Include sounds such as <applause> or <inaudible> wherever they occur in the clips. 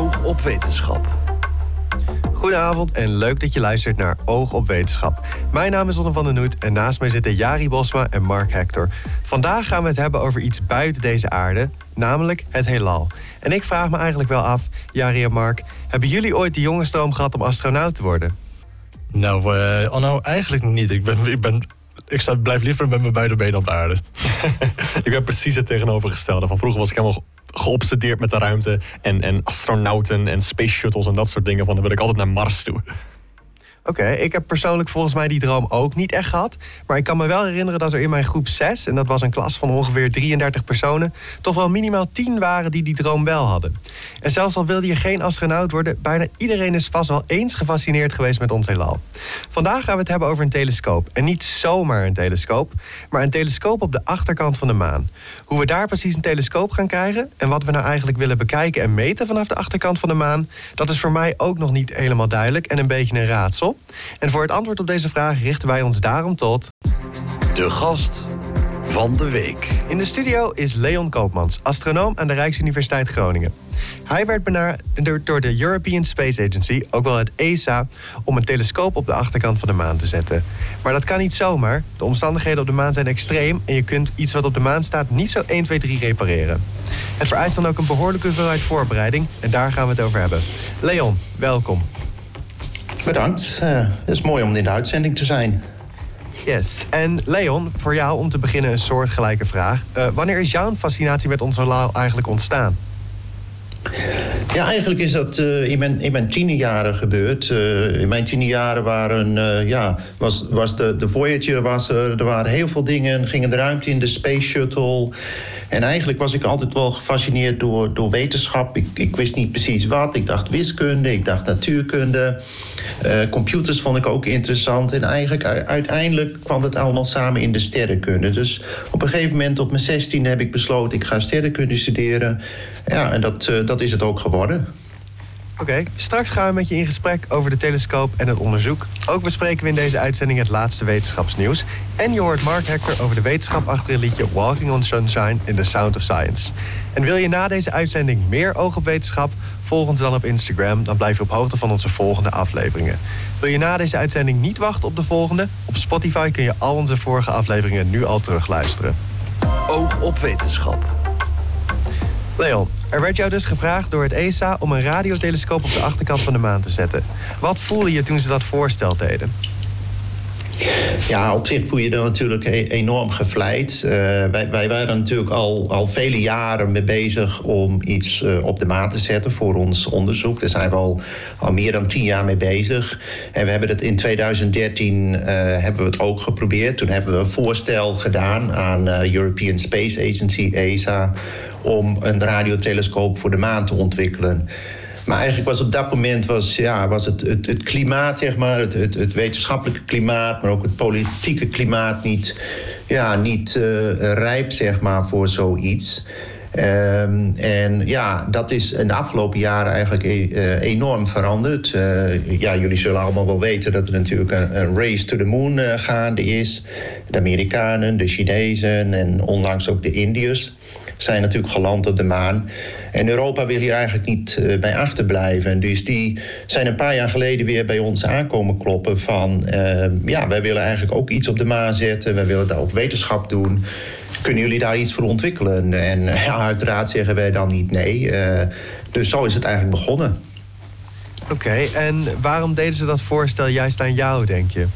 Oog op wetenschap. Goedenavond en leuk dat je luistert naar Oog op Wetenschap. Mijn naam is Onne van den Noet en naast mij zitten Jari Bosma en Mark Hector. Vandaag gaan we het hebben over iets buiten deze aarde, namelijk het heelal. En ik vraag me eigenlijk wel af, Jari en Mark, hebben jullie ooit de jongenstroom gehad om astronaut te worden? Nou, uh, eigenlijk niet. Ik, ben, ik, ben, ik blijf liever met mijn beide benen op de aarde. <laughs> ik ben precies het tegenovergestelde. Van vroeger was ik helemaal geobsedeerd met de ruimte en, en astronauten en space shuttles en dat soort dingen. Van dan wil ik altijd naar Mars toe. Oké, ik heb persoonlijk volgens mij die droom ook niet echt gehad. Maar ik kan me wel herinneren dat er in mijn groep 6, en dat was een klas van ongeveer 33 personen, toch wel minimaal 10 waren die die droom wel hadden. En zelfs al wilde je geen astronaut worden, bijna iedereen is vast wel eens gefascineerd geweest met ons heelal. Vandaag gaan we het hebben over een telescoop. En niet zomaar een telescoop, maar een telescoop op de achterkant van de maan. Hoe we daar precies een telescoop gaan krijgen en wat we nou eigenlijk willen bekijken en meten vanaf de achterkant van de maan, dat is voor mij ook nog niet helemaal duidelijk en een beetje een raadsel. En voor het antwoord op deze vraag richten wij ons daarom tot. De gast van de week. In de studio is Leon Koopmans, astronoom aan de Rijksuniversiteit Groningen. Hij werd benaderd door de European Space Agency, ook wel het ESA, om een telescoop op de achterkant van de maan te zetten. Maar dat kan niet zomaar. De omstandigheden op de maan zijn extreem en je kunt iets wat op de maan staat niet zo 1, 2, 3 repareren. Het vereist dan ook een behoorlijke hoeveelheid voorbereiding en daar gaan we het over hebben. Leon, welkom. Bedankt. Uh, het is mooi om in de uitzending te zijn. Yes. En Leon, voor jou om te beginnen een soortgelijke vraag. Uh, wanneer is jouw fascinatie met ons heelal eigenlijk ontstaan? Ja, eigenlijk is dat uh, in, mijn, in mijn tienerjaren gebeurd. Uh, in mijn tienerjaren waren, ja, was, was de, de Voyager, was er, er waren heel veel dingen. Gingen de ruimte in, de Space Shuttle. En eigenlijk was ik altijd wel gefascineerd door, door wetenschap. Ik, ik wist niet precies wat. Ik dacht wiskunde, ik dacht natuurkunde. computers vond ik ook interessant. En eigenlijk uiteindelijk kwam het allemaal samen in de sterrenkunde. Dus op een gegeven moment, op mijn 16 heb ik besloten... ik ga sterrenkunde studeren. Ja, en dat, dat is het ook geworden. Oké, straks gaan we met je in gesprek over de telescoop en het onderzoek. Ook bespreken we in deze uitzending het laatste wetenschapsnieuws. En je hoort Mark Hector over de wetenschap achter het liedje Walking on Sunshine in The Sound of Science. En wil je na deze uitzending meer oog op wetenschap? Volg ons dan op Instagram, dan blijf je op hoogte van onze volgende afleveringen. Wil je na deze uitzending niet wachten op de volgende? Op Spotify kun je al onze vorige afleveringen nu al terugluisteren. Oog op wetenschap. Leon, er werd jou dus gevraagd door het ESA om een radiotelescoop op de achterkant van de maan te zetten. Wat voelde je toen ze dat voorstel deden? Ja, op zich voel je er natuurlijk e- enorm gevleid. Uh, wij, wij, waren natuurlijk al, al vele jaren mee bezig om iets uh, op de maat te zetten voor ons onderzoek. Daar zijn we al, al meer dan tien jaar mee bezig. En we hebben het in 2013 uh, eh, hebben we het ook geprobeerd. Toen hebben we een voorstel gedaan aan European Space Agency, ESA om een radiotelescoop voor de maan te ontwikkelen. Maar eigenlijk was op dat moment was, ja, was het, het, het klimaat, zeg maar, het, het, het, wetenschappelijke klimaat, maar ook het politieke klimaat niet, ja, niet uh, rijp zeg maar, voor zoiets. Um, en ja, dat is in de afgelopen jaren eigenlijk uh, enorm veranderd. Uh, ja, jullie zullen allemaal wel weten dat er natuurlijk een, race to the moon gaande is. De Amerikanen, de Chinezen en onlangs ook de Indiërs zijn natuurlijk geland op de maan. En Europa wil hier eigenlijk niet uh, bij achterblijven. Dus die zijn een paar jaar geleden weer bij ons aankomen kloppen van... Uh, ja, wij willen eigenlijk ook iets op de maan zetten. Wij willen daar ook wetenschap doen. Kunnen jullie daar iets voor ontwikkelen? En ja, uiteraard zeggen wij dan niet nee. Dus zo is het eigenlijk begonnen. Oké, en waarom deden ze dat voorstel juist aan jou, denk je?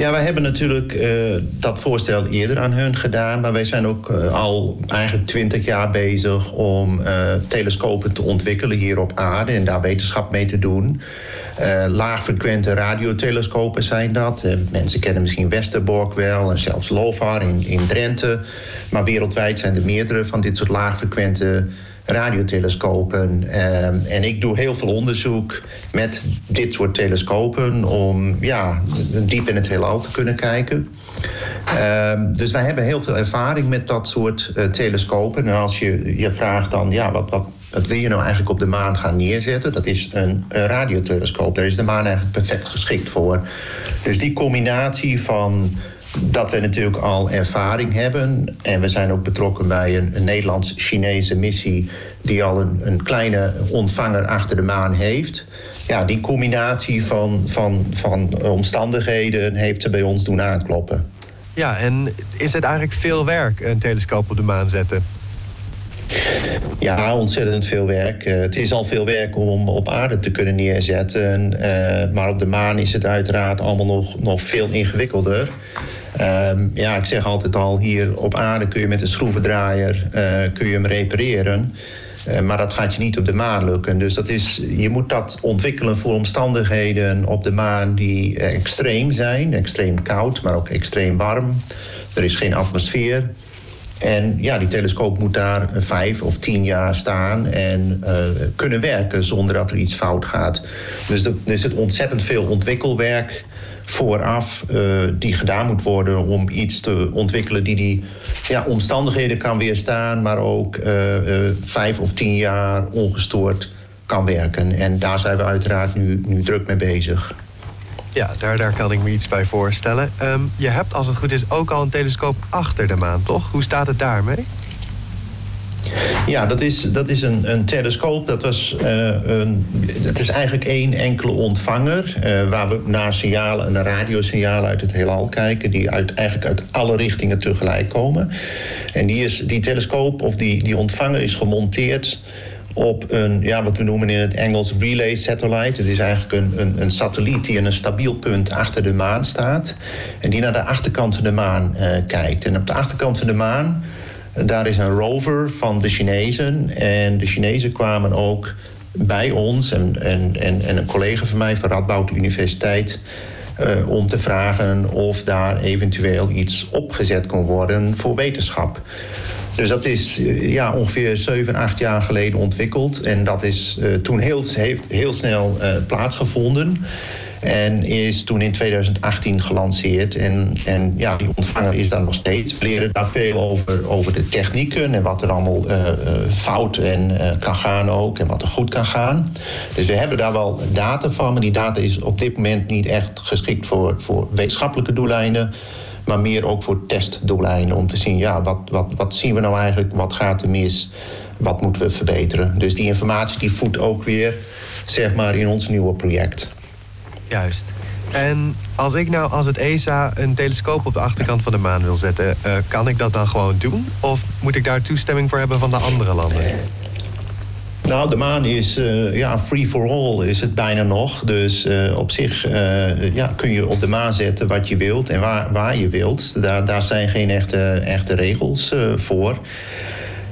Ja, wij hebben natuurlijk uh, dat voorstel eerder aan hun gedaan. Maar wij zijn ook uh, al eigenlijk twintig jaar bezig om uh, telescopen te ontwikkelen hier op aarde en daar wetenschap mee te doen. laagfrequente radiotelescopen zijn dat. mensen kennen misschien Westerbork wel en zelfs LOFAR in, in Drenthe. Maar wereldwijd zijn er meerdere van dit soort laagfrequente radiotelescopen. Ehm, en ik doe heel veel onderzoek met dit soort telescopen om ja, diep in het heelal te kunnen kijken. Ehm, dus wij hebben heel veel ervaring met dat soort uh, telescopen. En als je je vraagt dan, ja, wat, wat, wat wil je nou eigenlijk op de maan gaan neerzetten? Dat is een, een radiotelescoop. Daar is de maan eigenlijk perfect geschikt voor. Dus die combinatie van dat we natuurlijk al ervaring hebben. En we zijn ook betrokken bij een, een Nederlands-Chinese missie die al een, een, kleine ontvanger achter de maan heeft. Ja, die combinatie van, van, van omstandigheden heeft ze bij ons doen aankloppen. Ja, en is het eigenlijk veel werk, een telescoop op de maan zetten? Ja, ontzettend veel werk. Uh, het is al veel werk om op aarde te kunnen neerzetten. Uh, maar op de maan is het uiteraard allemaal nog, nog veel ingewikkelder. Uh, ja, ik zeg altijd al, hier op aarde kun je met een schroevendraaier uh, kun je hem repareren. maar dat gaat je niet op de maan lukken. Dus dat is, je moet dat ontwikkelen voor omstandigheden op de maan die extreem zijn. Extreem koud, maar ook extreem warm. Er is geen atmosfeer. En ja, die telescoop moet daar vijf of tien jaar staan en kunnen werken zonder dat er iets fout gaat. Dus er is het ontzettend veel ontwikkelwerk vooraf uh, die gedaan moet worden om iets te ontwikkelen die die ja, omstandigheden kan weerstaan, maar ook uh, vijf of tien jaar ongestoord kan werken. En daar zijn we uiteraard nu, nu druk mee bezig. Ja, daar, daar kan ik me iets bij voorstellen. Um, je hebt, als het goed is, ook al een telescoop achter de maan, toch? Hoe staat het daarmee? Ja, dat is, dat is een, een telescoop. Dat, was, uh, een, dat is eigenlijk één enkele ontvanger. Uh, waar we naar signalen, naar radiosignalen uit het heelal kijken. Die uit, eigenlijk uit alle richtingen tegelijk komen. En die, is, die telescoop of die, die ontvanger is gemonteerd op een, ja, wat we noemen in het Engels relay satellite. Het is eigenlijk een, een, een satelliet die in een stabiel punt achter de maan staat. En die naar de achterkant van de maan uh, kijkt. En op de achterkant van de maan, daar is een rover van de Chinezen. En de Chinezen kwamen ook bij ons en, en, en, en een collega van mij van Radboud Universiteit. Uh, om te vragen of daar eventueel iets opgezet kon worden voor wetenschap. Dus dat is uh, ja, ongeveer 7, 8 jaar geleden ontwikkeld. En dat is uh, toen heel, heeft heel snel plaatsgevonden. En is toen in 2018 gelanceerd. En, en ja, die ontvanger is daar nog steeds. We leren daar veel over, over de technieken en wat er allemaal uh, fout en, uh, kan gaan ook. En wat er goed kan gaan. Dus we hebben daar wel data van. Maar die data is op dit moment niet echt geschikt voor, voor wetenschappelijke doeleinden. Maar meer ook voor testdoeleinden. Om te zien, ja, wat, wat, wat zien we nou eigenlijk? Wat gaat er mis? Wat moeten we verbeteren? Dus die informatie die voedt ook weer zeg maar, in ons nieuwe project. Juist. En als ik nou als het ESA een telescoop op de achterkant van de maan wil zetten, uh, kan ik dat dan gewoon doen? Of moet ik daar toestemming voor hebben van de andere landen? Nou, de maan is uh, ja, free for all is het bijna nog. Dus uh, op zich ja, kun je op de maan zetten wat je wilt en waar, waar je wilt. Daar, daar zijn geen echte, echte regels voor.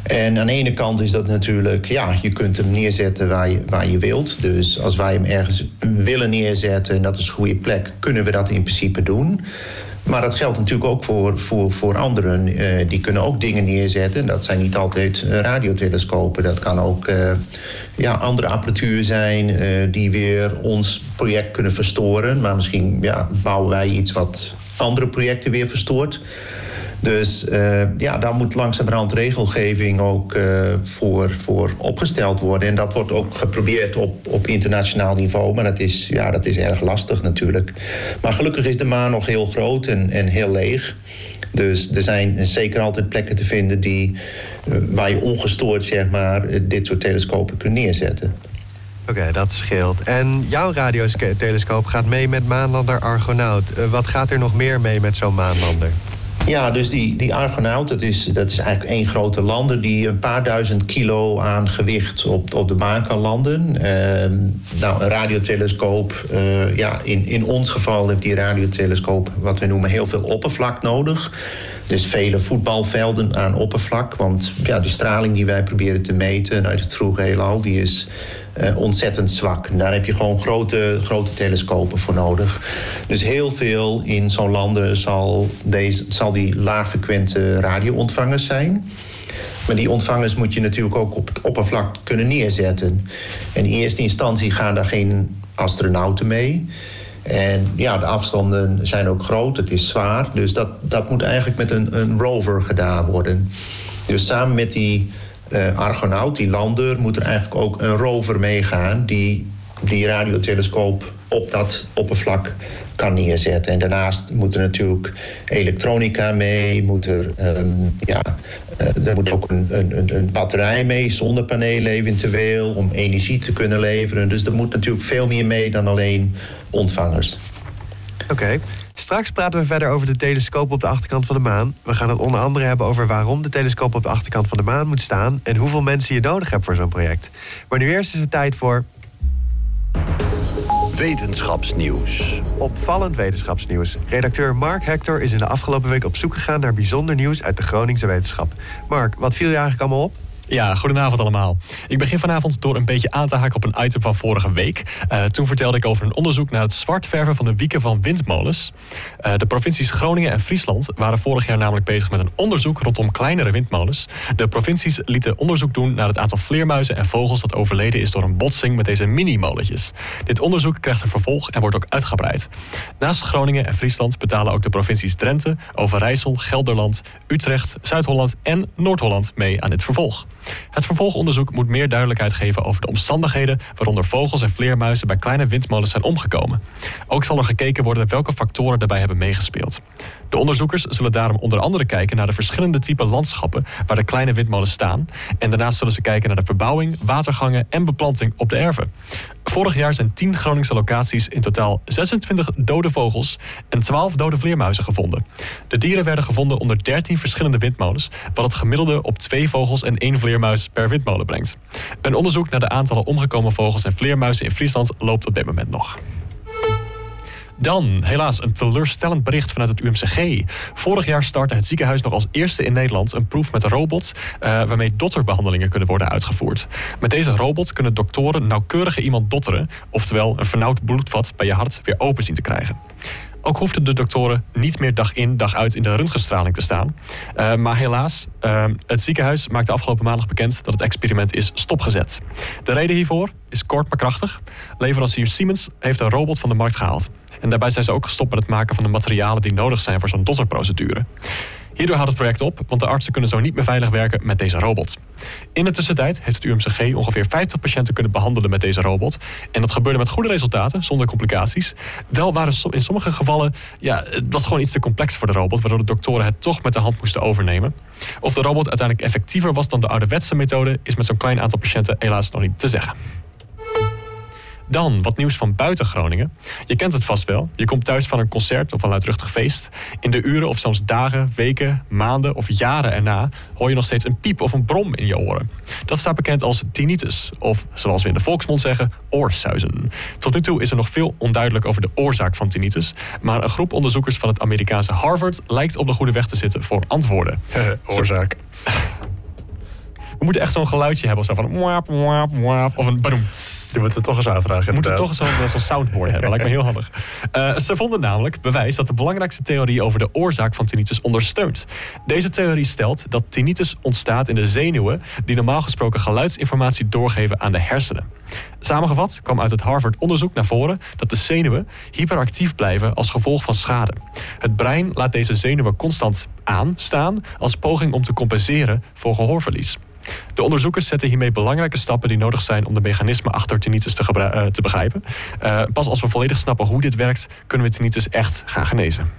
En aan de ene kant is dat natuurlijk, ja, je kunt hem neerzetten waar je, waar je wilt. Dus als wij hem ergens willen neerzetten en dat is een goede plek, kunnen we dat in principe doen. Maar dat geldt natuurlijk ook voor, voor, voor anderen. Uh, die kunnen ook dingen neerzetten. Dat zijn niet altijd radiotelescopen. Dat kan ook uh, ja, andere apparatuur zijn uh, die weer ons project kunnen verstoren. Maar misschien ja, bouwen wij iets wat andere projecten weer verstoort. Dus uh, ja, daar moet langzamerhand regelgeving ook uh, voor, voor opgesteld worden. En dat wordt ook geprobeerd op, op internationaal niveau. Maar dat is, ja, dat is erg lastig natuurlijk. Maar gelukkig is de maan nog heel groot en, en heel leeg. Dus er zijn zeker altijd plekken te vinden die, uh, waar je ongestoord zeg maar, dit soort telescopen kunt neerzetten. Oké, dat scheelt. En jouw radiotelescoop gaat mee met maanlander Argonaut. wat gaat er nog meer mee met zo'n maanlander? Ja, dus die, die Argonaut, dat is, dat is eigenlijk één grote lander die een paar duizend kilo aan gewicht op, op de maan kan landen. Uh, nou, een radiotelescoop, uh, ja, in, in ons geval heeft die radiotelescoop wat we noemen heel veel oppervlak nodig. Dus vele voetbalvelden aan oppervlak. Want ja, de straling die wij proberen te meten uit het vroege heelal, die is ontzettend zwak. Daar heb je gewoon grote, grote telescopen voor nodig. Dus heel veel in zo'n landen zal, deze, zal die laagfrequente radioontvangers zijn. Maar die ontvangers moet je natuurlijk ook op het oppervlak kunnen neerzetten. En in eerste instantie gaan daar geen astronauten mee. En ja, de afstanden zijn ook groot, het is zwaar. Dus dat, dat moet eigenlijk met een, een rover gedaan worden. Dus samen met die uh, Argonaut, die lander, moet er eigenlijk ook een rover meegaan die die radiotelescoop op dat oppervlak kan neerzetten. En daarnaast moet er natuurlijk elektronica mee, moet er, ehm, ja, uh, er moet ook een, een, een batterij mee, zonnepanelen eventueel, om energie te kunnen leveren. Dus er moet natuurlijk veel meer mee dan alleen ontvangers. Oké. Straks praten we verder over de telescoop op de achterkant van de maan. We gaan het onder andere hebben over waarom de telescoop op de achterkant van de maan moet staan en hoeveel mensen je nodig hebt voor zo'n project. Maar nu eerst is het tijd voor. Wetenschapsnieuws. Opvallend wetenschapsnieuws. Redacteur Mark Hector is in de afgelopen week op zoek gegaan naar bijzonder nieuws uit de Groningse wetenschap. Mark, wat viel je eigenlijk allemaal op? Ja, goedenavond allemaal. Ik begin vanavond door een beetje aan te haken op een item van vorige week. Uh, toen vertelde ik over een onderzoek naar het zwartverven van de wieken van windmolens. Uh, de provincies Groningen en Friesland waren vorig jaar namelijk bezig met een onderzoek rondom kleinere windmolens. De provincies lieten onderzoek doen naar het aantal vleermuizen en vogels dat overleden is door een botsing met deze mini-molentjes. Dit onderzoek krijgt een vervolg en wordt ook uitgebreid. Naast Groningen en Friesland betalen ook de provincies Drenthe, Overijssel, Gelderland, Utrecht, Zuid-Holland en Noord-Holland mee aan dit vervolg. Het vervolgonderzoek moet meer duidelijkheid geven over de omstandigheden waaronder vogels en vleermuizen bij kleine windmolens zijn omgekomen. Ook zal er gekeken worden welke factoren daarbij hebben meegespeeld. De onderzoekers zullen daarom onder andere kijken naar de verschillende typen landschappen waar de kleine windmolens staan. En daarnaast zullen ze kijken naar de verbouwing, watergangen en beplanting op de erven. Vorig jaar zijn 10 Groningse locaties in totaal 26 dode vogels en 12 dode vleermuizen gevonden. De dieren werden gevonden onder 13 verschillende windmolens, wat het gemiddelde op twee vogels en één vleermuis per windmolen brengt. Een onderzoek naar de aantallen omgekomen vogels en vleermuizen in Friesland loopt op dit moment nog. Dan, helaas, een teleurstellend bericht vanuit het UMCG. Vorig jaar startte het ziekenhuis nog als eerste in Nederland een proef met een robot uh, waarmee dotterbehandelingen kunnen worden uitgevoerd. Met deze robot kunnen doktoren nauwkeurig iemand dotteren, oftewel een vernauwd bloedvat bij je hart weer open zien te krijgen. Ook hoefden de doktoren niet meer dag in, dag uit in de röntgenstraling te staan. Uh, maar helaas, uh, het ziekenhuis maakte afgelopen maandag bekend dat het experiment is stopgezet. De reden hiervoor is kort maar krachtig. Leverancier Siemens heeft een robot van de markt gehaald. En daarbij zijn ze ook gestopt met het maken van de materialen die nodig zijn voor zo'n dotterprocedure. Hierdoor houdt het project op, want de artsen kunnen zo niet meer veilig werken met deze robot. In de tussentijd heeft het UMCG ongeveer 50 patiënten kunnen behandelen met deze robot. En dat gebeurde met goede resultaten, zonder complicaties. Wel waren in sommige gevallen, ja, het was gewoon iets te complex voor de robot, waardoor de doktoren het toch met de hand moesten overnemen. Of de robot uiteindelijk effectiever was dan de ouderwetse methode, is met zo'n klein aantal patiënten helaas nog niet te zeggen. Dan wat nieuws van buiten Groningen. Je kent het vast wel. Je komt thuis van een concert of een luidruchtig feest. In de uren of soms dagen, weken, maanden of jaren erna hoor je nog steeds een piep of een brom in je oren. Dat staat bekend als tinnitus, of zoals we in de volksmond zeggen, oorsuizen. Tot nu toe is er nog veel onduidelijk over de oorzaak van tinnitus, maar een groep onderzoekers van het Amerikaanse Harvard lijkt op de goede weg te zitten voor antwoorden. <laughs> oorzaak. <laughs> We moeten echt zo'n geluidje hebben. Zo van wap, wap, wap. Of een badoemt. Die moeten we toch eens aanvragen. We moeten toch zo'n zo soundboard hebben. Lijkt me heel handig. Uh, ze vonden namelijk bewijs dat de belangrijkste theorie over de oorzaak van tinnitus ondersteunt. Deze theorie stelt dat tinnitus ontstaat in de zenuwen die normaal gesproken geluidsinformatie doorgeven aan de hersenen. Samengevat kwam uit het Harvard-onderzoek naar voren dat de zenuwen hyperactief blijven als gevolg van schade. Het brein laat deze zenuwen constant aanstaan als poging om te compenseren voor gehoorverlies. De onderzoekers zetten hiermee belangrijke stappen die nodig zijn om de mechanismen achter tinnitus te, te begrijpen. Uh, pas als we volledig snappen hoe dit werkt, kunnen we tinnitus echt gaan genezen.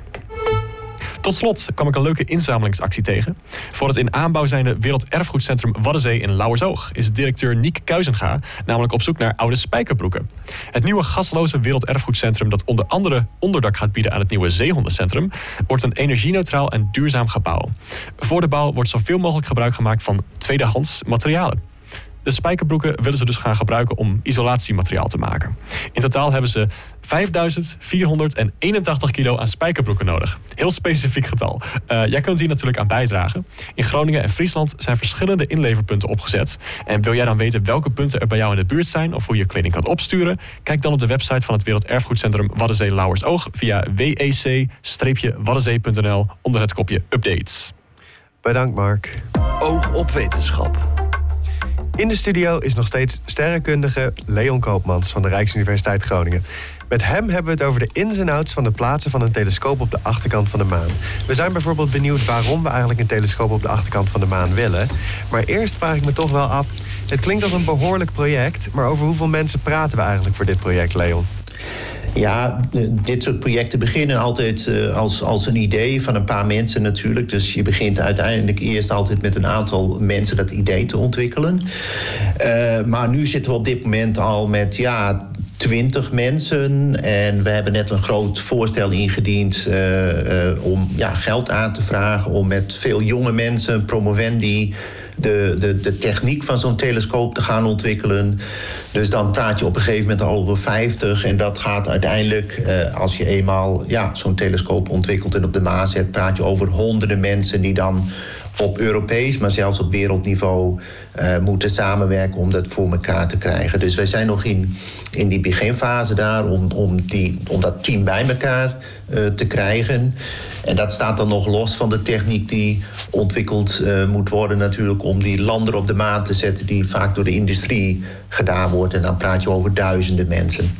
Tot slot kwam ik een leuke inzamelingsactie tegen. Voor het in aanbouw zijnde Werelderfgoedcentrum Waddenzee in Lauwershoog is directeur Niek Kuizenga namelijk op zoek naar oude spijkerbroeken. Het nieuwe gasloze Werelderfgoedcentrum dat onder andere onderdak gaat bieden aan het nieuwe Zeehondencentrum wordt een energie-neutraal en duurzaam gebouw. Voor de bouw wordt zoveel mogelijk gebruik gemaakt van tweedehands materialen. De spijkerbroeken willen ze dus gaan gebruiken om isolatiemateriaal te maken. In totaal hebben ze 5481 kilo aan spijkerbroeken nodig. Heel specifiek getal. Uh, jij kunt hier natuurlijk aan bijdragen. In Groningen en Friesland zijn verschillende inleverpunten opgezet. En wil jij dan weten welke punten er bij jou in de buurt zijn of hoe je kleding kan opsturen? Kijk dan op de website van het Werelderfgoedcentrum Waddenzee Lauwersoog via wec-waddenzee.nl onder het kopje updates. Bedankt Mark. Oog op wetenschap. In de studio is nog steeds sterrenkundige Leon Koopmans van de Rijksuniversiteit Groningen. Met hem hebben we het over de ins en outs van het plaatsen van een telescoop op de achterkant van de maan. We zijn bijvoorbeeld benieuwd waarom we eigenlijk een telescoop op de achterkant van de maan willen. Maar eerst vraag ik me toch wel af. Het klinkt als een behoorlijk project, maar over hoeveel mensen praten we eigenlijk voor dit project, Leon? Ja, dit soort projecten beginnen altijd uh, als, als een idee van een paar mensen natuurlijk. Dus je begint uiteindelijk eerst altijd met een aantal mensen dat idee te ontwikkelen. Uh, maar nu zitten we op dit moment al met ja, 20 mensen. En we hebben net een groot voorstel ingediend om ja, geld aan te vragen. Om met veel jonge mensen, promovendi de, de, de techniek van zo'n telescoop te gaan ontwikkelen. Dus dan praat je op een gegeven moment al over 50. En dat gaat uiteindelijk, eh, als je eenmaal ja, zo'n telescoop ontwikkelt en op de maan zet, praat je over honderden mensen die dan op Europees, maar zelfs op wereldniveau uh, moeten samenwerken om dat voor elkaar te krijgen. Dus wij zijn nog in, in die beginfase daar om, om, die, om dat team bij elkaar uh, te krijgen. En dat staat dan nog los van de techniek die ontwikkeld uh, moet worden, natuurlijk, om die lander op de maan te zetten, die vaak door de industrie gedaan wordt. En dan praat je over duizenden mensen.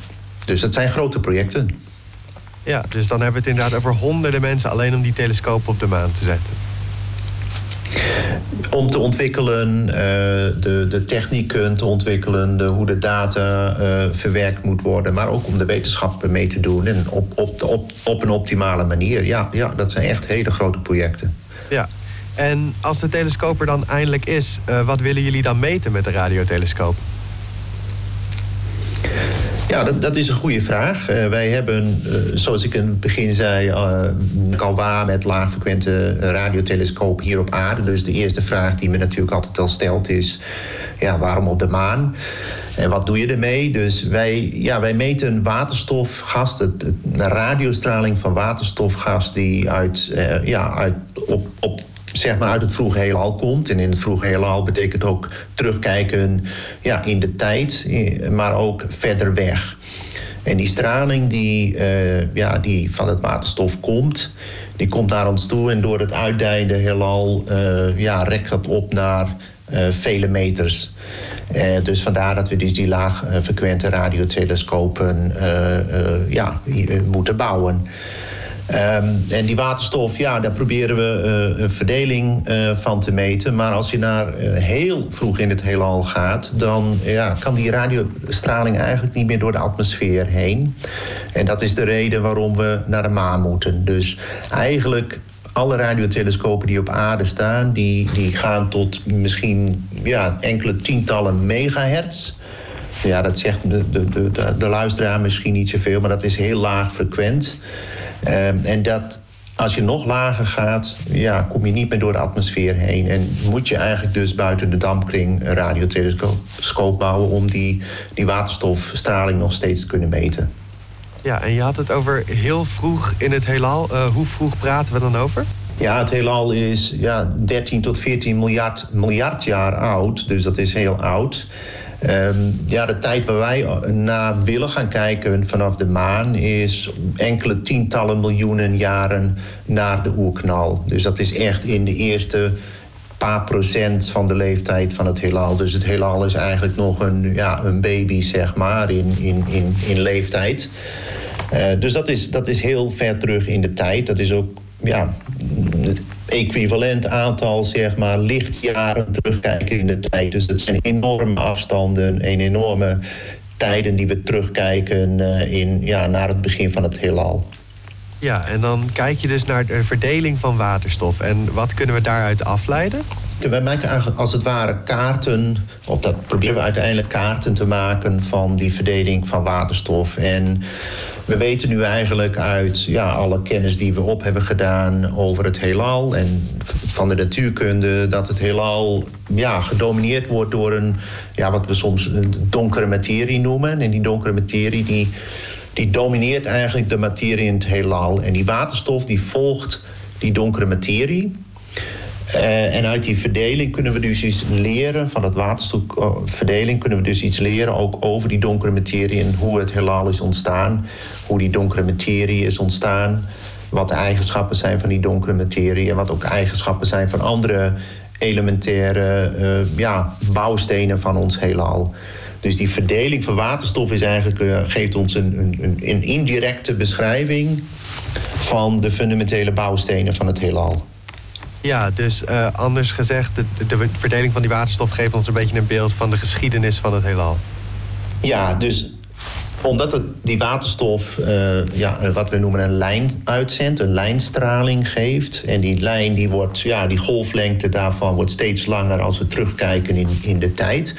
Dus dat zijn grote projecten. Ja, dus dan hebben we het inderdaad over honderden mensen alleen om die telescoop op de maan te zetten. Om te ontwikkelen, uh, de, de technieken te ontwikkelen, de, hoe de data uh, verwerkt moet worden, maar ook om de wetenschap mee te doen en op, op, op, op een optimale manier. Ja, ja, dat zijn echt hele grote projecten. Ja, en als de telescoop er dan eindelijk is, uh, wat willen jullie dan meten met de radiotelescoop? Ja, dat, dat is een goede vraag. Uh, wij hebben, uh, zoals ik in het begin zei, uh, Calwa met laagfrequente radiotelescoop hier op aarde. Dus de eerste vraag die me natuurlijk altijd al stelt is: ja, waarom op de maan? En wat doe je ermee? Dus wij, ja, wij meten waterstofgas, de, de radiostraling van waterstofgas die uit, ja, uit, op, op zeg maar uit het vroege heelal komt. En in het vroege heelal betekent ook terugkijken ja, in de tijd, maar ook verder weg. En die straling die, uh, ja, die van het waterstof komt, die komt naar ons toe en door het uitdijende heelal uh, ja, rekt dat op naar vele meters. dus vandaar dat we dus die laagfrequente radiotelescopen ja, moeten bouwen. Um, en die waterstof, ja, daar proberen we uh, een verdeling uh, van te meten. Maar als je naar uh, heel vroeg in het heelal gaat, dan ja, kan die radiostraling eigenlijk niet meer door de atmosfeer heen. En dat is de reden waarom we naar de maan moeten. Dus eigenlijk alle radiotelescopen die op aarde staan, die, die gaan tot misschien ja, enkele tientallen megahertz. Ja, dat zegt de, de, de, de luisteraar misschien niet zoveel, maar dat is heel laag frequent. Um, en dat als je nog lager gaat, ja, kom je niet meer door de atmosfeer heen. En moet je eigenlijk dus buiten de dampkring een radiotelescoop bouwen om die, die waterstofstraling nog steeds te kunnen meten. Ja, en je had het over heel vroeg in het heelal. Uh, hoe vroeg praten we dan over? Ja, het heelal is ja, 13 tot 14 miljard, miljard jaar oud. Dus dat is heel oud. Um, ja, de tijd waar wij naar willen gaan kijken vanaf de maan is enkele tientallen miljoenen jaren naar de oerknal. Dus dat is echt in de eerste paar procent van de leeftijd van het heelal. Dus het heelal is eigenlijk nog een, ja, een baby, zeg maar, in, in, in, in leeftijd. Uh, dus dat is, dat is heel ver terug in de tijd. Dat is ook ja, equivalent aantal zeg maar, lichtjaren terugkijken in de tijd. Dus dat zijn enorme afstanden en enorme tijden die we terugkijken uh, in, ja, naar het begin van het heelal. Ja, en dan kijk je dus naar de verdeling van waterstof. En wat kunnen we daaruit afleiden? Wij maken eigenlijk als het ware kaarten, of dat proberen we uiteindelijk kaarten te maken van die verdeling van waterstof. En we weten nu eigenlijk uit ja, alle kennis die we op hebben gedaan over het heelal en van de natuurkunde, dat het heelal ja, gedomineerd wordt door een, ja, wat we soms donkere materie noemen. En die donkere materie die, die domineert eigenlijk de materie in het heelal. En die waterstof die volgt die donkere materie. Uh, en uit die verdeling kunnen we dus iets leren, van het waterstofverdeling kunnen we dus iets leren ook over die donkere materie en hoe het heelal is ontstaan, hoe die donkere materie is ontstaan, wat de eigenschappen zijn van die donkere materie en wat ook eigenschappen zijn van andere elementaire uh, ja, bouwstenen van ons heelal. Dus die verdeling van waterstof is eigenlijk, geeft ons een, een, een indirecte beschrijving van de fundamentele bouwstenen van het heelal. Ja, dus uh, anders gezegd, de, de, verdeling van die waterstof geeft ons een beetje een beeld van de geschiedenis van het heelal. Ja, dus omdat het die waterstof uh, ja, wat we noemen een lijn uitzendt, een lijnstraling geeft. En die lijn, die, wordt, ja, die golflengte daarvan wordt steeds langer als we terugkijken in, in de tijd.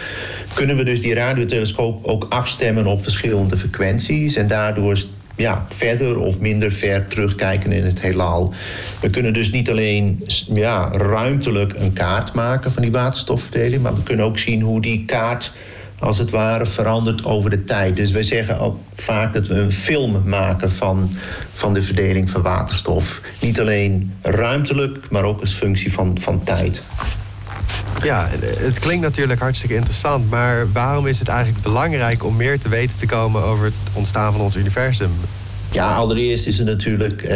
Kunnen we dus die radiotelescoop ook afstemmen op verschillende frequenties. En daardoor ja, verder of minder ver terugkijken in het heelal. We kunnen dus niet alleen ja, ruimtelijk een kaart maken van die waterstofverdeling, maar we kunnen ook zien hoe die kaart als het ware verandert over de tijd. Dus wij zeggen ook vaak dat we een film maken van, van de verdeling van waterstof. Niet alleen ruimtelijk, maar ook als functie van, van tijd. Ja, het klinkt natuurlijk hartstikke interessant, maar waarom is het eigenlijk belangrijk om meer te weten te komen over het ontstaan van ons universum? Ja, allereerst is het natuurlijk uh,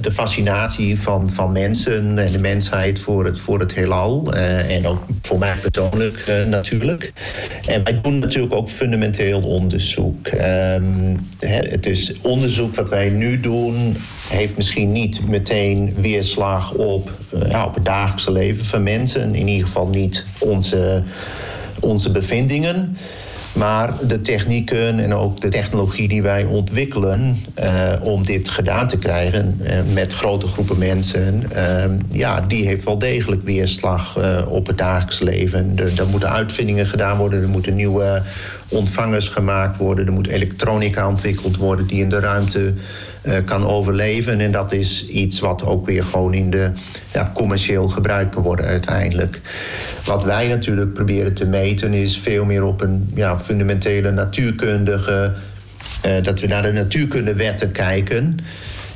de fascinatie van, van mensen en de mensheid voor het, voor het heelal. Uh, en ook voor mij persoonlijk natuurlijk. En wij doen natuurlijk ook fundamenteel onderzoek. Um, het is onderzoek wat wij nu doen, heeft misschien niet meteen weerslag op, ja, op het dagelijkse leven van mensen. In ieder geval niet onze, onze bevindingen. Maar de technieken en ook de technologie die wij ontwikkelen uh, om dit gedaan te krijgen uh, met grote groepen mensen, uh, ja, die heeft wel degelijk weerslag op het dagelijks leven. Er, er moeten uitvindingen gedaan worden, er moeten nieuwe ontvangers gemaakt worden, er moet elektronica ontwikkeld worden die in de ruimte uh, kan overleven. En dat is iets wat ook weer gewoon in de ja, commercieel gebruikt kan worden uiteindelijk. Wat wij natuurlijk proberen te meten is veel meer op een ja, fundamentele natuurkundige. Uh, dat we naar de natuurkundewetten kijken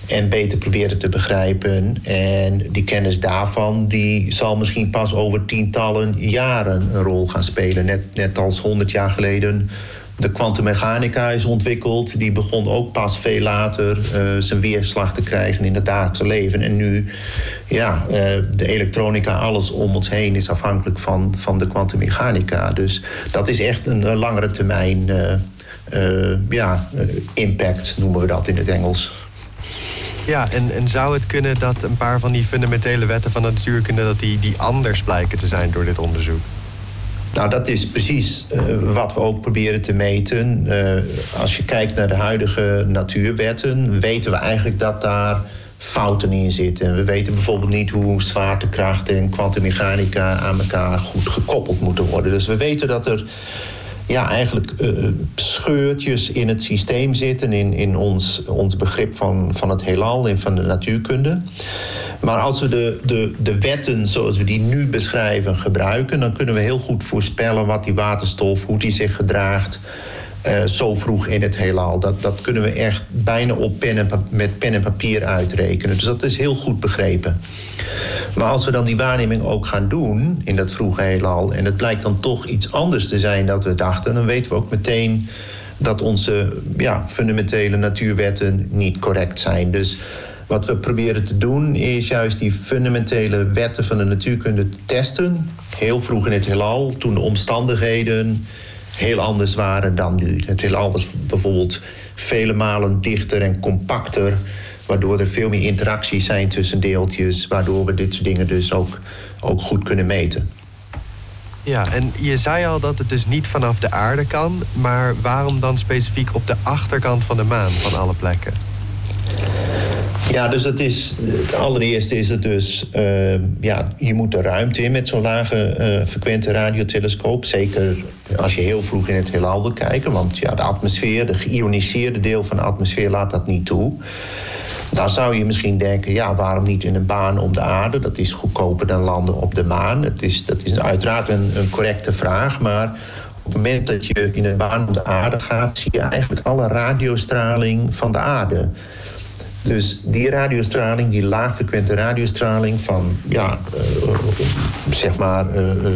en beter proberen te begrijpen. En die kennis daarvan die zal misschien pas over tientallen jaren een rol gaan spelen. Net, net als honderd jaar geleden de kwantummechanica is ontwikkeld. Die begon ook pas veel later uh, zijn weerslag te krijgen in het dagelijkse leven. En nu, ja, uh, de elektronica, alles om ons heen is afhankelijk van, van de kwantummechanica. Dus dat is echt een, langere termijn uh, ja, impact, noemen we dat in het Engels. Ja, en, en zou het kunnen dat een paar van die fundamentele wetten van de natuurkunde... dat die, die anders blijken te zijn door dit onderzoek? Nou, dat is precies uh, wat we ook proberen te meten. Uh, als je kijkt naar de huidige natuurwetten, weten we eigenlijk dat daar fouten in zitten. We weten bijvoorbeeld niet hoe zwaartekracht en kwantummechanica aan elkaar goed gekoppeld moeten worden. Dus we weten dat er ja, eigenlijk uh, scheurtjes in het systeem zitten, in, in ons, ons begrip van, van het heelal en van de natuurkunde. Maar als we de, de, de wetten zoals we die nu beschrijven gebruiken, dan kunnen we heel goed voorspellen wat die waterstof, hoe die zich gedraagt. Uh, zo vroeg in het heelal. Dat, dat kunnen we echt bijna op pen en met pen en papier uitrekenen. Dus dat is heel goed begrepen. Maar als we dan die waarneming ook gaan doen in dat vroege heelal... en het blijkt dan toch iets anders te zijn dan we dachten... dan weten we ook meteen dat onze ja, fundamentele natuurwetten niet correct zijn. Dus wat we proberen te doen is juist die fundamentele wetten van de natuurkunde te testen. Heel vroeg in het heelal, toen de omstandigheden heel anders waren dan nu. Het heelal was bijvoorbeeld vele malen dichter en compacter, waardoor er veel meer interacties zijn tussen deeltjes, waardoor we dit soort dingen dus ook, ook goed kunnen meten. Ja, en je zei al dat het dus niet vanaf de aarde kan, maar waarom dan specifiek op de achterkant van de maan van alle plekken? Ja, dus het is, allereerst is het dus, uh, ja, je moet de ruimte in met zo'n lage uh, frequente radiotelescoop. Zeker als je heel vroeg in het heelal wil kijken, want ja, de atmosfeer, de geïoniseerde deel van de atmosfeer laat dat niet toe. Dan zou je misschien denken, ja, waarom niet in een baan om de aarde? Dat is goedkoper dan landen op de maan. Het is, dat is uiteraard een, een correcte vraag, maar op het moment dat je in een baan om de aarde gaat, zie je eigenlijk alle radiostraling van de aarde. Dus die radiostraling, die laagfrequente radiostraling van, ja, uh, zeg maar, uh,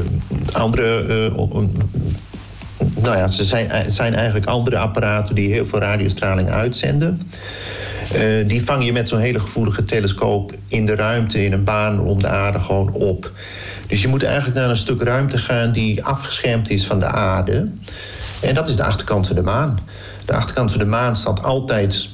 andere. nou ja, ze zijn, zijn eigenlijk andere apparaten die heel veel radiostraling uitzenden. die vang je met zo'n hele gevoelige telescoop in de ruimte, in een baan om de aarde gewoon op. Dus je moet eigenlijk naar een stuk ruimte gaan die afgeschermd is van de aarde. En dat is de achterkant van de maan. De achterkant van de maan staat altijd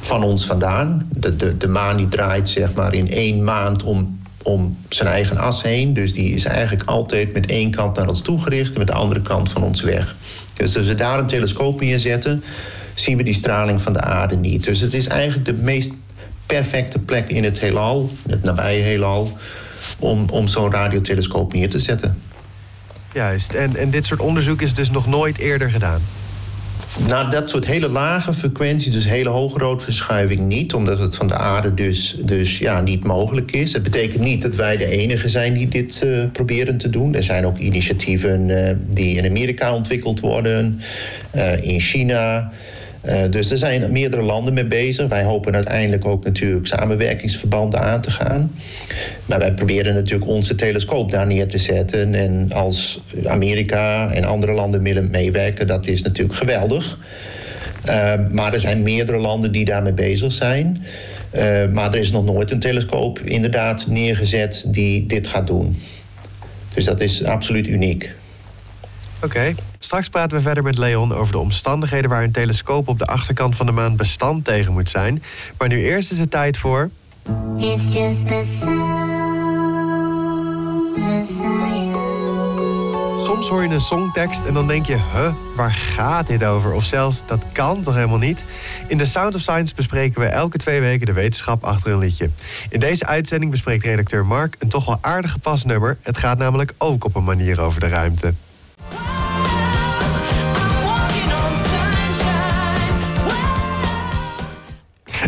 van ons vandaan. De, de, de maan die draait zeg maar in één maand om, om zijn eigen as heen. Dus die is eigenlijk altijd met één kant naar ons toegericht... en met de andere kant van ons weg. Dus als we daar een telescoop in zetten... zien we die straling van de aarde niet. Dus het is eigenlijk de meest perfecte plek in het heelal, het nabije heelal, om, om zo'n radiotelescoop neer te zetten. Juist, en, en dit soort onderzoek is dus nog nooit eerder gedaan? Nou, dat soort hele lage frequentie, dus hele hoge roodverschuiving niet, omdat het van de aarde dus, dus ja, niet mogelijk is. Dat betekent niet dat wij de enige zijn die dit uh, proberen te doen. Er zijn ook initiatieven uh, die in Amerika ontwikkeld worden, uh, in China. Uh, dus er zijn meerdere landen mee bezig. Wij hopen uiteindelijk ook natuurlijk samenwerkingsverbanden aan te gaan. Maar wij proberen natuurlijk onze telescoop daar neer te zetten. En als Amerika en andere landen willen meewerken, dat is natuurlijk geweldig. Uh, maar er zijn meerdere landen die daarmee bezig zijn. Uh, maar er is nog nooit een telescoop inderdaad neergezet die dit gaat doen. Dus dat is absoluut uniek. Oké, okay. straks praten we verder met Leon over de omstandigheden waar een telescoop op de achterkant van de maan bestand tegen moet zijn. Maar nu eerst is het tijd voor. It's just the sound Soms hoor je een songtekst en dan denk je, huh, waar gaat dit over? Of zelfs, dat kan toch helemaal niet? In The Sound of Science bespreken we elke twee weken de wetenschap achter een liedje. In deze uitzending bespreekt redacteur Mark een toch wel aardig gepast nummer. Het gaat namelijk ook op een manier over de ruimte.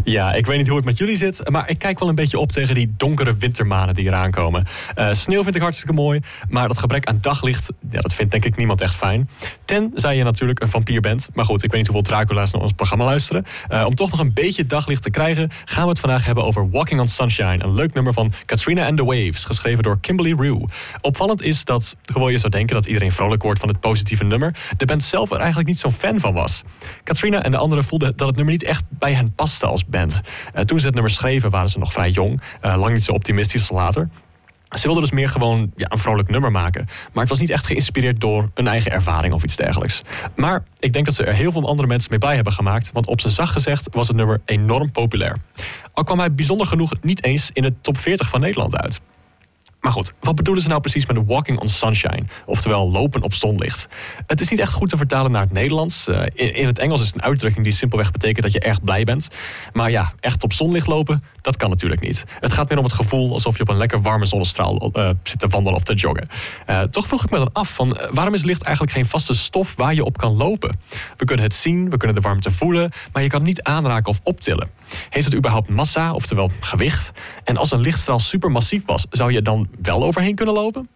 Ja, ik weet niet hoe het met jullie zit, maar ik kijk wel een beetje op tegen die donkere wintermanen die eraan komen. Uh, sneeuw vind ik hartstikke mooi, maar dat gebrek aan daglicht, ja, dat vindt denk ik niemand echt fijn. Tenzij je natuurlijk een vampier bent. Maar goed, ik weet niet hoeveel Dracula's naar ons programma luisteren. Uh, om toch nog een beetje daglicht te krijgen, gaan we het vandaag hebben over Walking on Sunshine. Een leuk nummer van Katrina and the Waves, geschreven door Kimberly Rue. Opvallend is dat, hoewel je zou denken dat iedereen vrolijk wordt van het positieve nummer, de band zelf er eigenlijk niet zo'n fan van was. Katrina en de anderen voelden dat het nummer niet echt bij hen paste als band. Uh, toen ze het nummer schreven waren ze nog vrij jong, uh, lang niet zo optimistisch als later. Ze wilden dus meer gewoon ja, een vrolijk nummer maken. Maar het was niet echt geïnspireerd door een eigen ervaring of iets dergelijks. Maar ik denk dat ze er heel veel andere mensen mee blij hebben gemaakt. Want op zijn zacht gezegd was het nummer enorm populair. Al kwam hij bijzonder genoeg niet eens in de top 40 van Nederland uit. Maar goed, wat bedoelen ze nou precies met walking on sunshine? Oftewel lopen op zonlicht. Het is niet echt goed te vertalen naar het Nederlands. Uh, in, het Engels is het een uitdrukking die simpelweg betekent dat je erg blij bent. Maar ja, echt op zonlicht lopen, dat kan natuurlijk niet. Het gaat meer om het gevoel alsof je op een lekker warme zonnestraal uh, zit te wandelen of te joggen. Uh, toch vroeg ik me dan af van waarom is licht eigenlijk geen vaste stof waar je op kan lopen? We kunnen het zien, we kunnen de warmte voelen, maar je kan het niet aanraken of optillen. Heeft het überhaupt massa, oftewel gewicht? En als een lichtstraal supermassief was, zou je dan wel overheen kunnen lopen?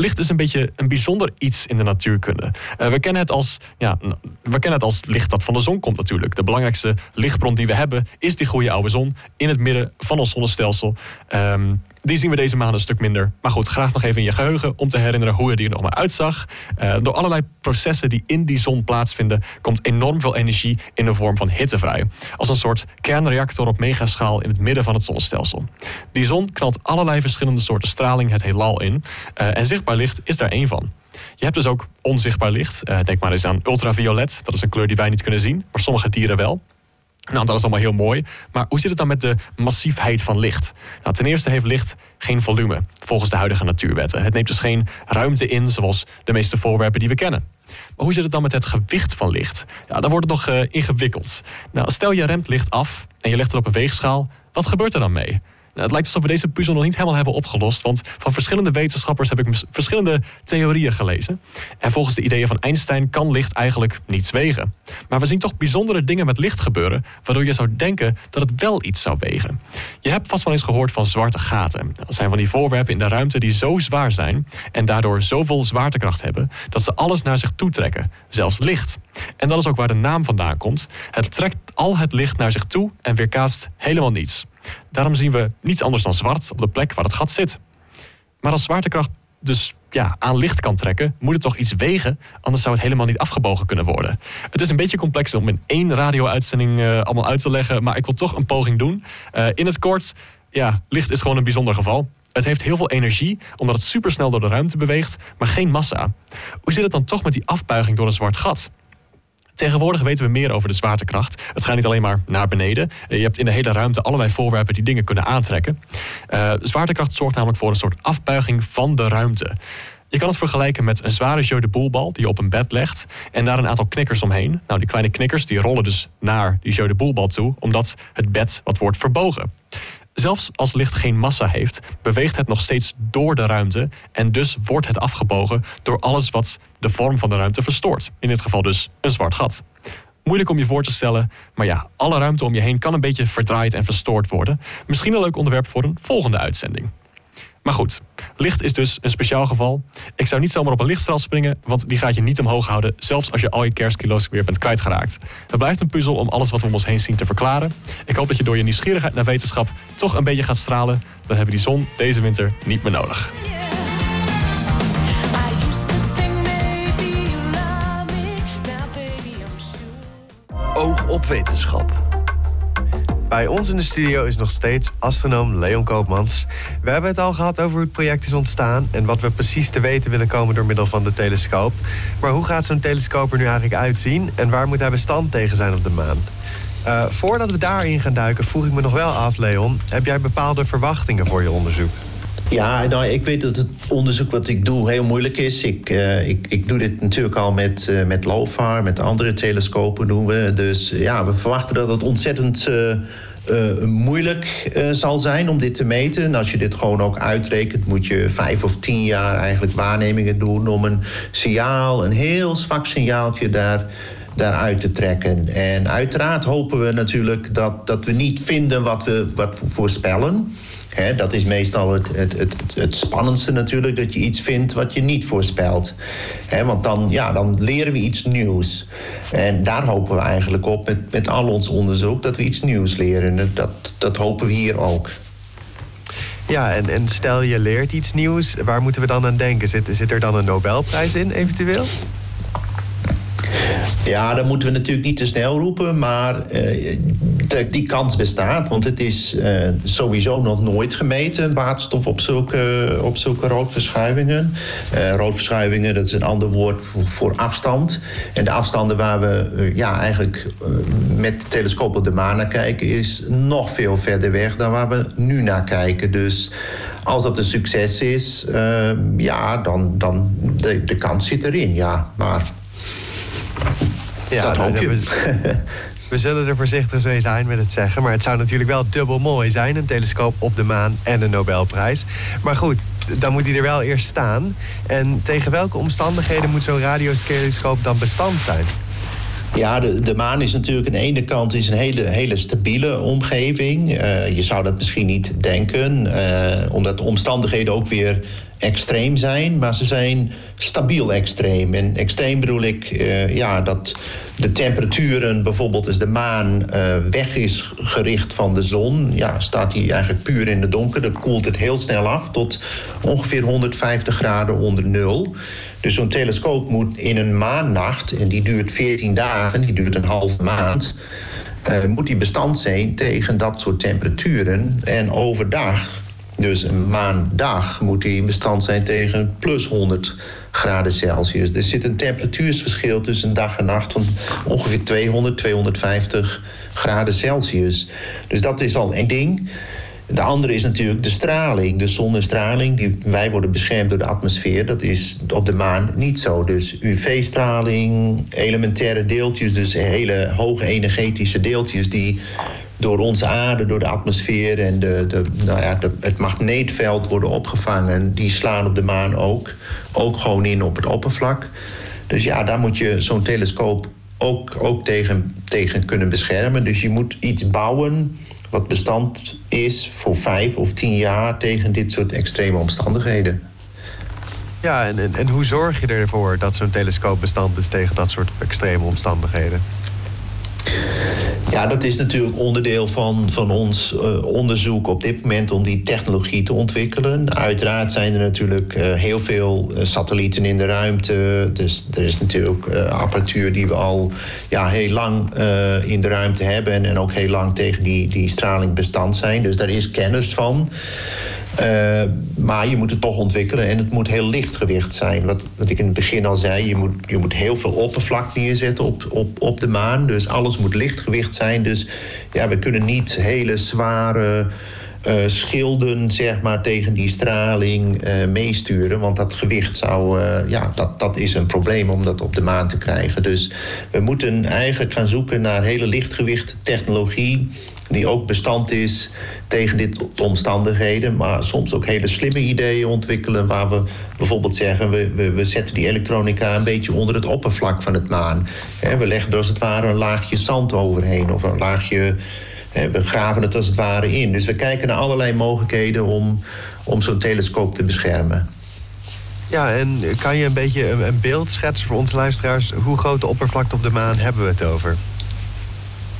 licht is een beetje een bijzonder iets in de natuurkunde. Uh, we, kennen het als, ja, we kennen het als licht dat van de zon komt natuurlijk. De belangrijkste lichtbron die we hebben is die goede oude zon in het midden van ons zonnestelsel. Um, die zien we deze maand een stuk minder. Maar goed, graag nog even in je geheugen om te herinneren hoe het er nog maar uitzag. Uh, door allerlei processen die in die zon plaatsvinden, komt enorm veel energie in de vorm van hitte vrij. Als een soort kernreactor op megaschaal in het midden van het zonnestelsel. Die zon knalt allerlei verschillende soorten straling het heelal in. Uh, en zichtbaar licht is daar één van. Je hebt dus ook onzichtbaar licht. Uh, denk maar eens aan ultraviolet. Dat is een kleur die wij niet kunnen zien, maar sommige dieren wel. Nou, dat is allemaal heel mooi. Maar hoe zit het dan met de massiefheid van licht? Nou, ten eerste heeft licht geen volume, volgens de huidige natuurwetten. Het neemt dus geen ruimte in, zoals de meeste voorwerpen die we kennen. Maar hoe zit het dan met het gewicht van licht? Ja, dan wordt het nog uh, ingewikkeld. Nou, stel je remt licht af en je legt het op een weegschaal. Wat gebeurt er dan mee? Nou, het lijkt alsof we deze puzzel nog niet helemaal hebben opgelost. Want van verschillende wetenschappers heb ik verschillende theorieën gelezen. En volgens de ideeën van Einstein kan licht eigenlijk niets wegen. Maar we zien toch bijzondere dingen met licht gebeuren. Waardoor je zou denken dat het wel iets zou wegen. Je hebt vast wel eens gehoord van zwarte gaten. Dat zijn van die voorwerpen in de ruimte die zo zwaar zijn. En daardoor zoveel zwaartekracht hebben. dat ze alles naar zich toe trekken. Zelfs licht. En dat is ook waar de naam vandaan komt. Het trekt al het licht naar zich toe en weerkaatst helemaal niets. Daarom zien we niets anders dan zwart op de plek waar het gat zit. Maar als zwaartekracht dus ja, aan licht kan trekken, moet het toch iets wegen, anders zou het helemaal niet afgebogen kunnen worden. Het is een beetje complex om in één radio-uitzending uh, allemaal uit te leggen, maar ik wil toch een poging doen. Uh, in het kort, ja, licht is gewoon een bijzonder geval. Het heeft heel veel energie, omdat het supersnel door de ruimte beweegt, maar geen massa. Hoe zit het dan toch met die afbuiging door een zwart gat? Tegenwoordig weten we meer over de zwaartekracht. Het gaat niet alleen maar naar beneden. Je hebt in de hele ruimte allerlei voorwerpen die dingen kunnen aantrekken. Uh, zwaartekracht zorgt namelijk voor een soort afbuiging van de ruimte. Je kan het vergelijken met een zware jeu de boelbal die je op een bed legt en daar een aantal knikkers omheen. Nou, die kleine knikkers die rollen dus naar die jeu de boelbal toe, omdat het bed wat wordt verbogen. Zelfs als licht geen massa heeft, beweegt het nog steeds door de ruimte en dus wordt het afgebogen door alles wat de vorm van de ruimte verstoort. In dit geval dus een zwart gat. Moeilijk om je voor te stellen, maar ja, alle ruimte om je heen kan een beetje verdraaid en verstoord worden. Misschien een leuk onderwerp voor een volgende uitzending. Maar goed, licht is dus een speciaal geval. Ik zou niet zomaar op een lichtstraal springen, want die gaat je niet omhoog houden, zelfs als je al je kerstkilo's weer bent kwijtgeraakt. Het blijft een puzzel om alles wat we om ons heen zien te verklaren. Ik hoop dat je door je nieuwsgierigheid naar wetenschap toch een beetje gaat stralen. Dan hebben we die zon deze winter niet meer nodig. Oog op wetenschap. Bij ons in de studio is nog steeds astronoom Leon Koopmans. We hebben het al gehad over hoe het project is ontstaan en wat we precies te weten willen komen door middel van de telescoop. Maar hoe gaat zo'n telescoop er nu eigenlijk uitzien en waar moet hij bestand tegen zijn op de maan? Eh, voordat we daarin gaan duiken, vroeg ik me nog wel af, Leon. Heb jij bepaalde verwachtingen voor je onderzoek? Ja, nou, ik weet dat het onderzoek wat ik doe heel moeilijk is. Ik, eh, ik, ik doe dit natuurlijk al met, eh, met LOFAR, met andere telescopen doen we. Dus ja, we verwachten dat het ontzettend eh, moeilijk zal zijn om dit te meten. En als je dit gewoon ook uitrekent, moet je vijf of tien jaar eigenlijk waarnemingen doen om een signaal, een heel zwak signaaltje daar daaruit te trekken. En uiteraard hopen we natuurlijk dat, dat we niet vinden wat we, wat we voorspellen. Dat is meestal het, het, het, het spannendste natuurlijk, dat je iets vindt wat je niet voorspelt. Want dan, ja, dan leren we iets nieuws. En daar hopen we eigenlijk op met, met al ons onderzoek, dat we iets nieuws leren. En dat, dat hopen we hier ook. Ja, en, en stel je leert iets nieuws, waar moeten we dan aan denken? Zit, zit er dan een Nobelprijs in, eventueel? Ja, dan moeten we natuurlijk niet te snel roepen, maar eh, de- die kans bestaat. Want het is eh, sowieso nog nooit gemeten, waterstof op zulke, op zulke roodverschuivingen. Eh, roodverschuivingen, dat is een ander woord voor, voor afstand. En de afstanden waar we eh, ja, eigenlijk eh, met de telescoop op de maan naar kijken, is nog veel verder weg dan waar we nu naar kijken. Dus als dat een succes is, eh, ja, dan, dan de, de kans zit erin, ja. Maar Ja, dat nou, hoop je. <laughs> We, zullen er voorzichtig mee zijn met het zeggen. Maar het zou natuurlijk wel dubbel mooi zijn. Een telescoop op de maan en een Nobelprijs. Maar goed, dan moet hij er wel eerst staan. En tegen welke omstandigheden moet zo'n radiotelescoop dan bestand zijn? Ja, de, de maan is natuurlijk aan de ene kant is een hele, hele stabiele omgeving. Eh, je zou dat misschien niet denken, eh, omdat de omstandigheden ook weer extreem zijn. Maar ze zijn stabiel extreem. En extreem bedoel ik eh, ja, dat de temperaturen, bijvoorbeeld als de maan eh, weg is gericht van de zon... Ja, staat hij eigenlijk puur in de donker. Dan koelt het heel snel af tot ongeveer 150 graden onder nul. Dus zo'n telescoop moet in een maannacht, en die duurt 14 dagen, die duurt een halve maand, eh, moet die bestand zijn tegen dat soort temperaturen. En overdag, dus een maandag, moet die bestand zijn tegen plus 100 graden Celsius. Er zit een temperatuursverschil tussen dag en nacht van ongeveer 200, 250 graden Celsius. Dus dat is al één ding. De andere is natuurlijk de straling, de zonnestraling. Die, wij worden beschermd door de atmosfeer. Dat is op de maan niet zo. Dus UV-straling, elementaire deeltjes, dus hele hoge energetische deeltjes die door onze aarde, door de atmosfeer en de, de, nou ja, het magneetveld worden opgevangen. Die slaan op de maan ook. Ook gewoon in op het oppervlak. Dus ja, daar moet je zo'n telescoop ook, ook tegen, tegen kunnen beschermen. Dus je moet iets bouwen wat bestand is voor vijf of tien jaar tegen dit soort extreme omstandigheden. Ja, en, en, en hoe zorg je ervoor dat zo'n telescoop bestand is tegen dat soort extreme omstandigheden? Ja, dat is natuurlijk onderdeel van, van ons eh, onderzoek op dit moment om die technologie te ontwikkelen. Uiteraard zijn er natuurlijk eh, heel veel eh, satellieten in de ruimte. Dus er is natuurlijk eh, apparatuur die we al ja, heel lang in de ruimte hebben en, en ook heel lang tegen die, die straling bestand zijn. Dus daar is kennis van. Eh, maar je moet het toch ontwikkelen en het moet heel lichtgewicht zijn. Wat, wat ik in het begin al zei, je moet, je moet heel veel oppervlak neerzetten op, op, op de maan. Dus alles moet lichtgewicht zijn. Dus ja, we kunnen niet hele zware eh, schilden zeg maar, tegen die straling eh, meesturen. Want dat gewicht zou, ja, dat, dat is een probleem om dat op de maan te krijgen. Dus we moeten eigenlijk gaan zoeken naar hele lichtgewicht technologie die ook bestand is tegen dit omstandigheden, maar soms ook hele slimme ideeën ontwikkelen waar we bijvoorbeeld zeggen we, we, we zetten die elektronica een beetje onder het oppervlak van het maan. We leggen er als het ware een laagje zand overheen of een laagje we graven het als het ware in. Dus we kijken naar allerlei mogelijkheden om, om zo'n telescoop te beschermen. Ja, en kan je een beetje een beeld schetsen voor onze luisteraars? Hoe groot de oppervlakte op de maan hebben we het over?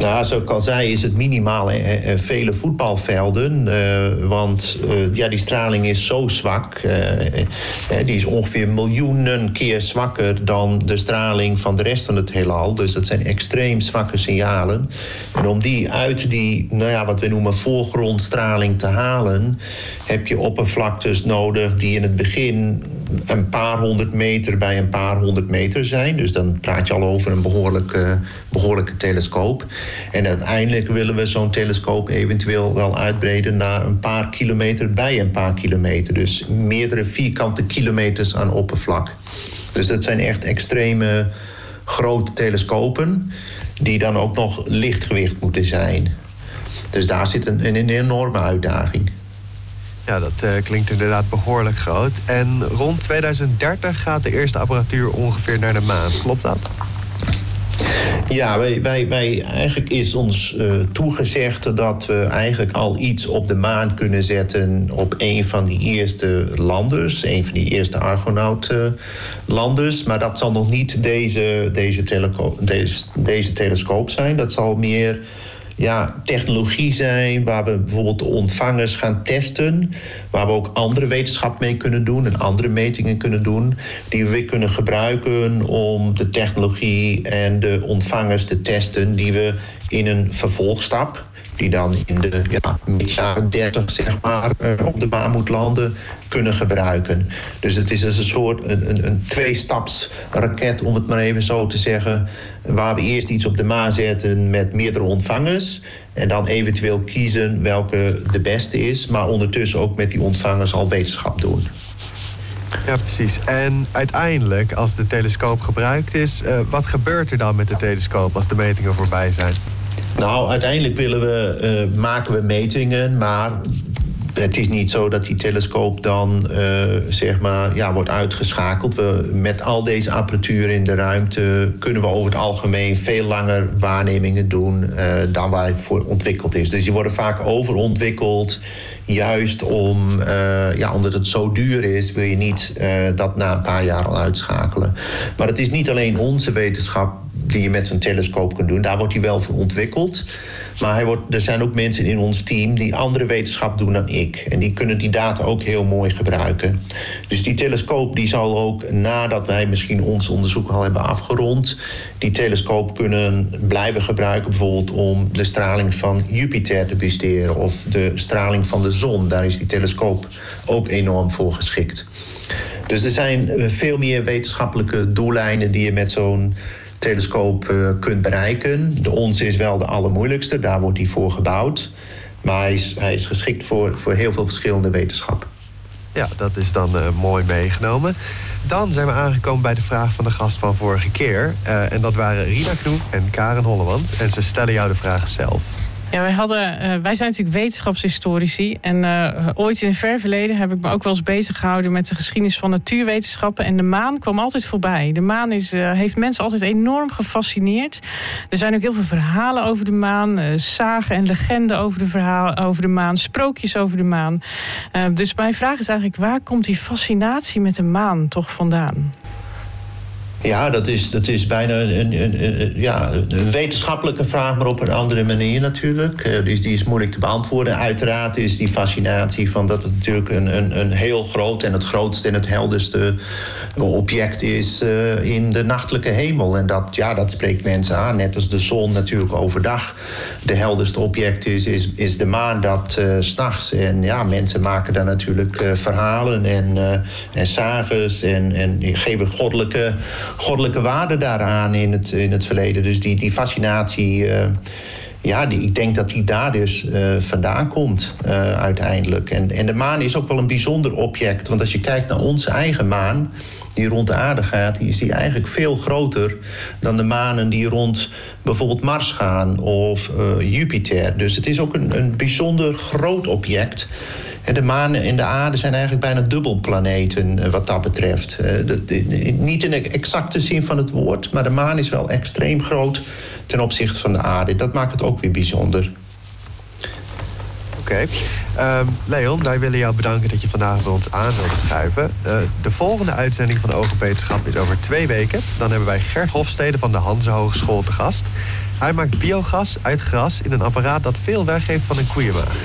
Nou, zoals ik al zei, is het minimaal eh, vele voetbalvelden. eh, want eh, ja, die straling is zo zwak. eh, die is ongeveer miljoenen keer zwakker dan de straling van de rest van het heelal. Dus dat zijn extreem zwakke signalen. En om die uit die, nou ja, wat we noemen voorgrondstraling te halen, heb je oppervlaktes nodig die in het begin een paar honderd meter bij een paar honderd meter zijn. Dus dan praat je al over een behoorlijke, behoorlijke telescoop. En uiteindelijk willen we zo'n telescoop eventueel wel uitbreiden naar een paar kilometer bij een paar kilometer. Dus meerdere vierkante kilometers aan oppervlak. Dus dat zijn echt extreme grote telescopen die dan ook nog lichtgewicht moeten zijn. Dus daar zit een, een enorme uitdaging. Ja, dat eh, klinkt inderdaad behoorlijk groot. En rond 2030 gaat de eerste apparatuur ongeveer naar de maan. Klopt dat? Ja, wij, wij, wij, eigenlijk is ons eh, toegezegd dat we eigenlijk al iets op de maan kunnen zetten op een van die eerste landers, een van die eerste Argonaut-landers. maar dat zal nog niet deze, deze, deze, deze telescoop zijn. Dat zal meer ja, technologie zijn waar we bijvoorbeeld de ontvangers gaan testen. Waar we ook andere wetenschap mee kunnen doen en andere metingen kunnen doen. Die we weer kunnen gebruiken om de technologie en de ontvangers te testen. Die we in een vervolgstap, die dan in de ja, jaren 30 zeg maar, eh, op de maan moet landen, kunnen gebruiken. Dus het is een soort een, een, een tweestapsraket, om het maar even zo te zeggen. Waar we eerst iets op de maan zetten met meerdere ontvangers. En dan eventueel kiezen welke de beste is. Maar ondertussen ook met die ontvangers al wetenschap doen. Ja, precies. En uiteindelijk, als de telescoop gebruikt is, eh, wat gebeurt er dan met de telescoop als de metingen voorbij zijn? Nou, uiteindelijk willen we, eh, maken we metingen, maar het is niet zo dat die telescoop dan eh, zeg maar, ja, wordt uitgeschakeld. We, met al deze apparatuur in de ruimte kunnen we over het algemeen veel langer waarnemingen doen eh, dan waar het voor ontwikkeld is. Dus die worden vaak overontwikkeld. Juist om, ja, omdat het zo duur is, wil je niet dat na een paar jaar al uitschakelen. Maar het is niet alleen onze wetenschap die je met zo'n telescoop kunt doen. Daar wordt hij wel voor ontwikkeld. Maar hij wordt, er zijn ook mensen in ons team die andere wetenschap doen dan ik. En die kunnen die data ook heel mooi gebruiken. Dus die telescoop die zal ook nadat wij misschien ons onderzoek al hebben afgerond, die telescoop kunnen blijven gebruiken, bijvoorbeeld om de straling van Jupiter te bestuderen of de straling van de zon. Daar is die telescoop ook enorm voor geschikt. Dus er zijn veel meer wetenschappelijke doeleinden die je met zo'n telescoop eh, kunt bereiken. De onze is wel de allermoeilijkste, daar wordt hij voor gebouwd. Maar hij is, hij is geschikt voor, voor heel veel verschillende wetenschap. Ja, dat is dan eh, mooi meegenomen. Dan zijn we aangekomen bij de vraag van de gast van vorige keer. Eh, en dat waren Rina Knoep en Karen Hollewand. En ze stellen jou de vraag zelf. Ja, wij, hadden, eh, wij zijn natuurlijk wetenschapshistorici. En eh, ooit in het ver verleden heb ik me ook wel eens bezig gehouden met de geschiedenis van natuurwetenschappen. En de maan kwam altijd voorbij. De maan is, eh, heeft mensen altijd enorm gefascineerd. Er zijn ook heel veel verhalen over de maan, zagen en legenden over de, verhaal, over de maan, sprookjes over de maan. Dus mijn vraag is eigenlijk: waar komt die fascinatie met de maan toch vandaan? Ja, dat is, dat is bijna een, een, een- ja, een wetenschappelijke vraag, maar op een andere manier natuurlijk. Dus die is moeilijk te beantwoorden. Uiteraard is die fascinatie van dat het natuurlijk een, een, een heel groot en het grootste en het helderste object is eh, in de nachtelijke hemel. En dat, ja, dat spreekt mensen aan. Net als de zon natuurlijk overdag de helderste object is, is, is de maan dat s s'nachts. En ja, mensen maken daar natuurlijk verhalen en, en sages en, en geven goddelijke, goddelijke waarde daaraan in het, in het verleden. Dus die, die fascinatie. eh, ja, die, ik denk dat die daar dus eh, vandaan komt eh, uiteindelijk. En, en de maan is ook wel een bijzonder object. Want als je kijkt naar onze eigen maan, die rond de aarde gaat, die is die eigenlijk veel groter dan de manen die rond bijvoorbeeld Mars gaan of Jupiter. Dus het is ook een, een bijzonder groot object. De maan en de aarde zijn eigenlijk bijna dubbelplaneten eh, wat dat betreft. Eh, niet in de exacte zin van het woord, maar de maan is wel extreem groot ten opzichte van de aarde. Dat maakt het ook weer bijzonder. Oké. Ehm, Leon, wij willen jou bedanken dat je vandaag bij ons aan wilt schuiven. Eh, de volgende uitzending van de Oog op Wetenschap is over twee weken. Dan hebben wij Gert Hofstede van de Hanse Hogeschool te gast. Hij maakt biogas uit gras in een apparaat dat veel weggeeft van een koeienmaag.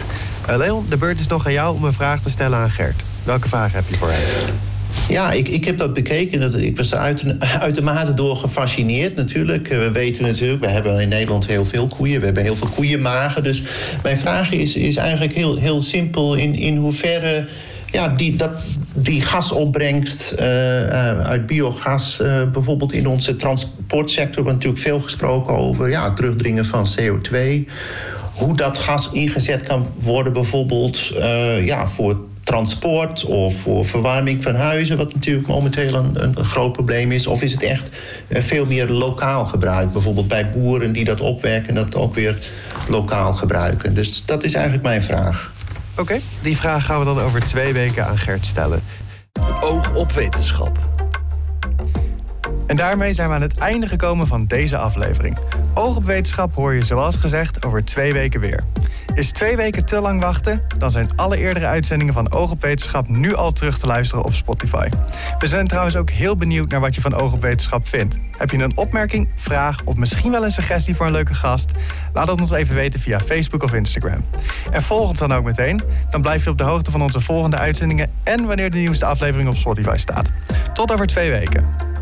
Eh, Leon, de beurt is nog aan jou om een vraag te stellen aan Gert. Welke vraag heb je voor hem? Ja, ik, ik heb dat bekeken. Dat, ik was er uit, uitermate door gefascineerd natuurlijk. Eh, We weten natuurlijk, we hebben in Nederland heel veel koeien. We hebben heel veel koeienmagen. Dus mijn vraag is, is eigenlijk heel, heel simpel. In, in hoeverre ja, die, dat, die gasopbrengst eh, uit biogas... bijvoorbeeld in onze transportsector... wordt natuurlijk veel gesproken over ja, het terugdringen van CO2... Hoe dat gas ingezet kan worden, bijvoorbeeld eh, ja, voor transport of voor verwarming van huizen, wat natuurlijk momenteel een, een groot probleem is. Of is het echt eh, veel meer lokaal gebruik, bijvoorbeeld bij boeren die dat opwekken en dat ook weer lokaal gebruiken. Dus dat is eigenlijk mijn vraag. Oké, die vraag gaan we dan over twee weken aan Gert stellen. Oog op wetenschap. En daarmee zijn we aan het einde gekomen van deze aflevering. Oog op wetenschap hoor je zoals gezegd over twee weken weer. Is twee weken te lang wachten? Dan zijn alle eerdere uitzendingen van Oog op Wetenschap nu al terug te luisteren op Spotify. We zijn trouwens ook heel benieuwd naar wat je van Oog op Wetenschap vindt. Heb je een opmerking, vraag of misschien wel een suggestie voor een leuke gast? Laat het ons even weten via Facebook of Instagram. En volg ons dan ook meteen. Dan blijf je op de hoogte van onze volgende uitzendingen en wanneer de nieuwste aflevering op Spotify staat. Tot over twee weken.